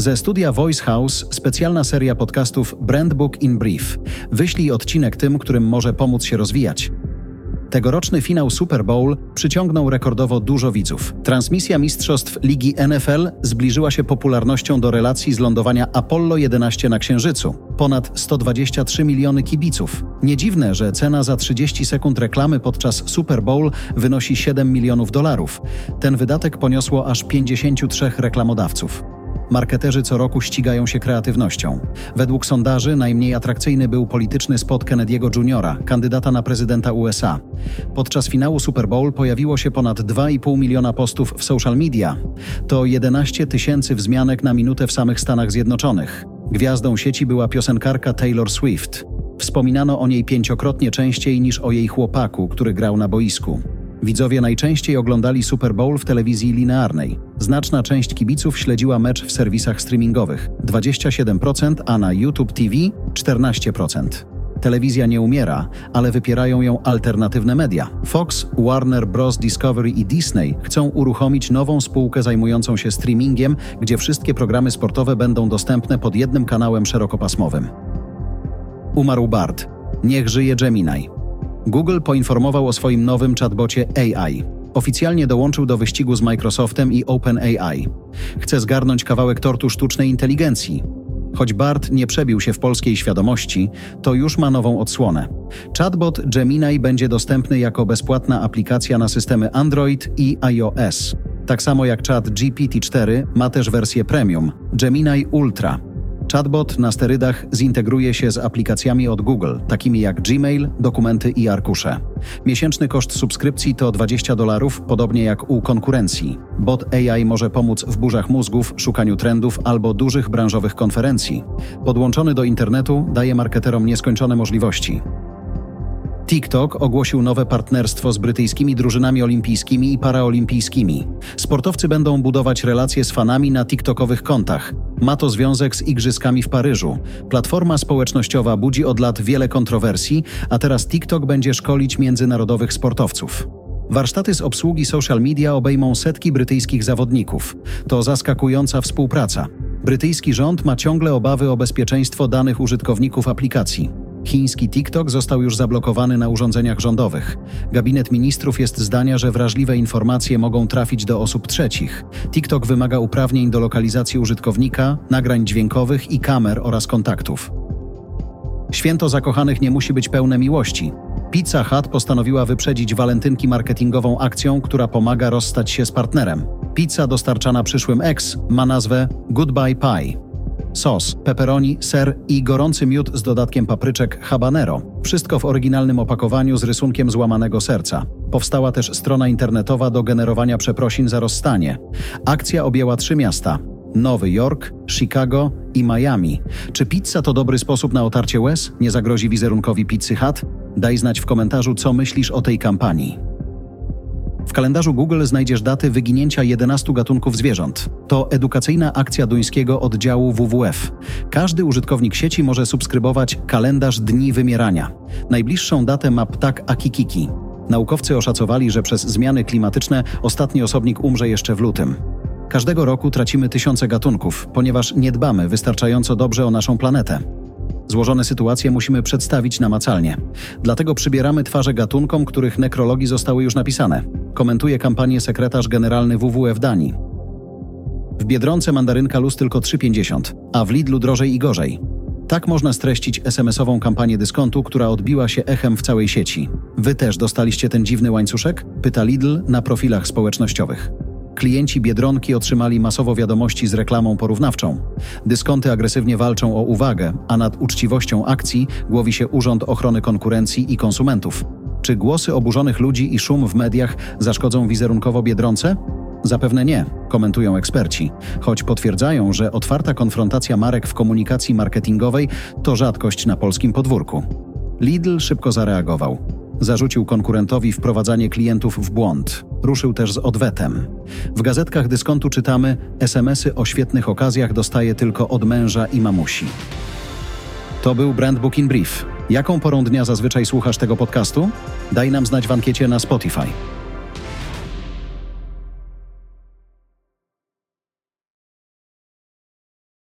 Ze studia Voice House specjalna seria podcastów Brand Book in Brief. Wyślij odcinek tym, którym może pomóc się rozwijać. Tegoroczny finał Super Bowl przyciągnął rekordowo dużo widzów. Transmisja mistrzostw Ligi NFL zbliżyła się popularnością do relacji z lądowania Apollo 11 na Księżycu. Ponad 123 miliony kibiców. Nie dziwne, że cena za 30 sekund reklamy podczas Super Bowl wynosi 7 milionów dolarów. Ten wydatek poniosło aż 53 reklamodawców. Marketerzy co roku ścigają się kreatywnością. Według sondaży najmniej atrakcyjny był polityczny spot Kennedy'ego Jr., kandydata na prezydenta USA. Podczas finału Super Bowl pojawiło się ponad 2,5 miliona postów w social media. To 11 tysięcy wzmianek na minutę w samych Stanach Zjednoczonych. Gwiazdą sieci była piosenkarka Taylor Swift. Wspominano o niej pięciokrotnie częściej niż o jej chłopaku, który grał na boisku. Widzowie najczęściej oglądali Super Bowl w telewizji linearnej. Znaczna część kibiców śledziła mecz w serwisach streamingowych 27%, a na YouTube TV 14%. Telewizja nie umiera, ale wypierają ją alternatywne media. Fox, Warner Bros. Discovery i Disney chcą uruchomić nową spółkę zajmującą się streamingiem, gdzie wszystkie programy sportowe będą dostępne pod jednym kanałem szerokopasmowym. Umarł Bart. Niech żyje Gemini. Google poinformował o swoim nowym chatbocie AI. Oficjalnie dołączył do wyścigu z Microsoftem i OpenAI. Chce zgarnąć kawałek tortu sztucznej inteligencji. Choć Bart nie przebił się w polskiej świadomości, to już ma nową odsłonę. Chatbot Gemini będzie dostępny jako bezpłatna aplikacja na systemy Android i iOS. Tak samo jak Chat GPT-4 ma też wersję premium Gemini Ultra. Chatbot na sterydach zintegruje się z aplikacjami od Google, takimi jak Gmail, dokumenty i arkusze. Miesięczny koszt subskrypcji to 20 dolarów, podobnie jak u konkurencji. Bot AI może pomóc w burzach mózgów, szukaniu trendów albo dużych branżowych konferencji. Podłączony do internetu daje marketerom nieskończone możliwości. TikTok ogłosił nowe partnerstwo z brytyjskimi drużynami olimpijskimi i paraolimpijskimi. Sportowcy będą budować relacje z fanami na TikTokowych kontach. Ma to związek z Igrzyskami w Paryżu. Platforma społecznościowa budzi od lat wiele kontrowersji, a teraz TikTok będzie szkolić międzynarodowych sportowców. Warsztaty z obsługi social media obejmą setki brytyjskich zawodników. To zaskakująca współpraca. Brytyjski rząd ma ciągle obawy o bezpieczeństwo danych użytkowników aplikacji. Chiński TikTok został już zablokowany na urządzeniach rządowych. Gabinet ministrów jest zdania, że wrażliwe informacje mogą trafić do osób trzecich. TikTok wymaga uprawnień do lokalizacji użytkownika, nagrań dźwiękowych i kamer oraz kontaktów. Święto zakochanych nie musi być pełne miłości. Pizza Hut postanowiła wyprzedzić walentynki marketingową akcją, która pomaga rozstać się z partnerem. Pizza dostarczana przyszłym ex ma nazwę Goodbye Pie sos, pepperoni, ser i gorący miód z dodatkiem papryczek habanero. Wszystko w oryginalnym opakowaniu z rysunkiem złamanego serca. Powstała też strona internetowa do generowania przeprosin za rozstanie. Akcja objęła trzy miasta: Nowy Jork, Chicago i Miami. Czy pizza to dobry sposób na otarcie łez? Nie zagrozi wizerunkowi Pizzy Hut? Daj znać w komentarzu, co myślisz o tej kampanii. W kalendarzu Google znajdziesz daty wyginięcia 11 gatunków zwierząt. To edukacyjna akcja duńskiego oddziału WWF. Każdy użytkownik sieci może subskrybować kalendarz dni wymierania. Najbliższą datę ma ptak Akikiki. Naukowcy oszacowali, że przez zmiany klimatyczne ostatni osobnik umrze jeszcze w lutym. Każdego roku tracimy tysiące gatunków, ponieważ nie dbamy wystarczająco dobrze o naszą planetę. Złożone sytuacje musimy przedstawić namacalnie. Dlatego przybieramy twarze gatunkom, których nekrologii zostały już napisane. Komentuje kampanię sekretarz generalny WWF Danii. W Biedronce mandarynka luz tylko 3,50, a w Lidlu drożej i gorzej. Tak można streścić SMS-ową kampanię dyskontu, która odbiła się echem w całej sieci. Wy też dostaliście ten dziwny łańcuszek? Pyta Lidl na profilach społecznościowych. Klienci Biedronki otrzymali masowo wiadomości z reklamą porównawczą. Dyskonty agresywnie walczą o uwagę, a nad uczciwością akcji głowi się Urząd Ochrony Konkurencji i Konsumentów. Czy głosy oburzonych ludzi i szum w mediach zaszkodzą wizerunkowo Biedronce? Zapewne nie, komentują eksperci, choć potwierdzają, że otwarta konfrontacja marek w komunikacji marketingowej to rzadkość na polskim podwórku. Lidl szybko zareagował. Zarzucił konkurentowi wprowadzanie klientów w błąd. Ruszył też z odwetem. W gazetkach dyskontu czytamy: SMS-y o świetnych okazjach dostaje tylko od męża i mamusi. To był Brand Booking Brief. Jaką porą dnia zazwyczaj słuchasz tego podcastu? Daj nam znać w ankiecie na Spotify.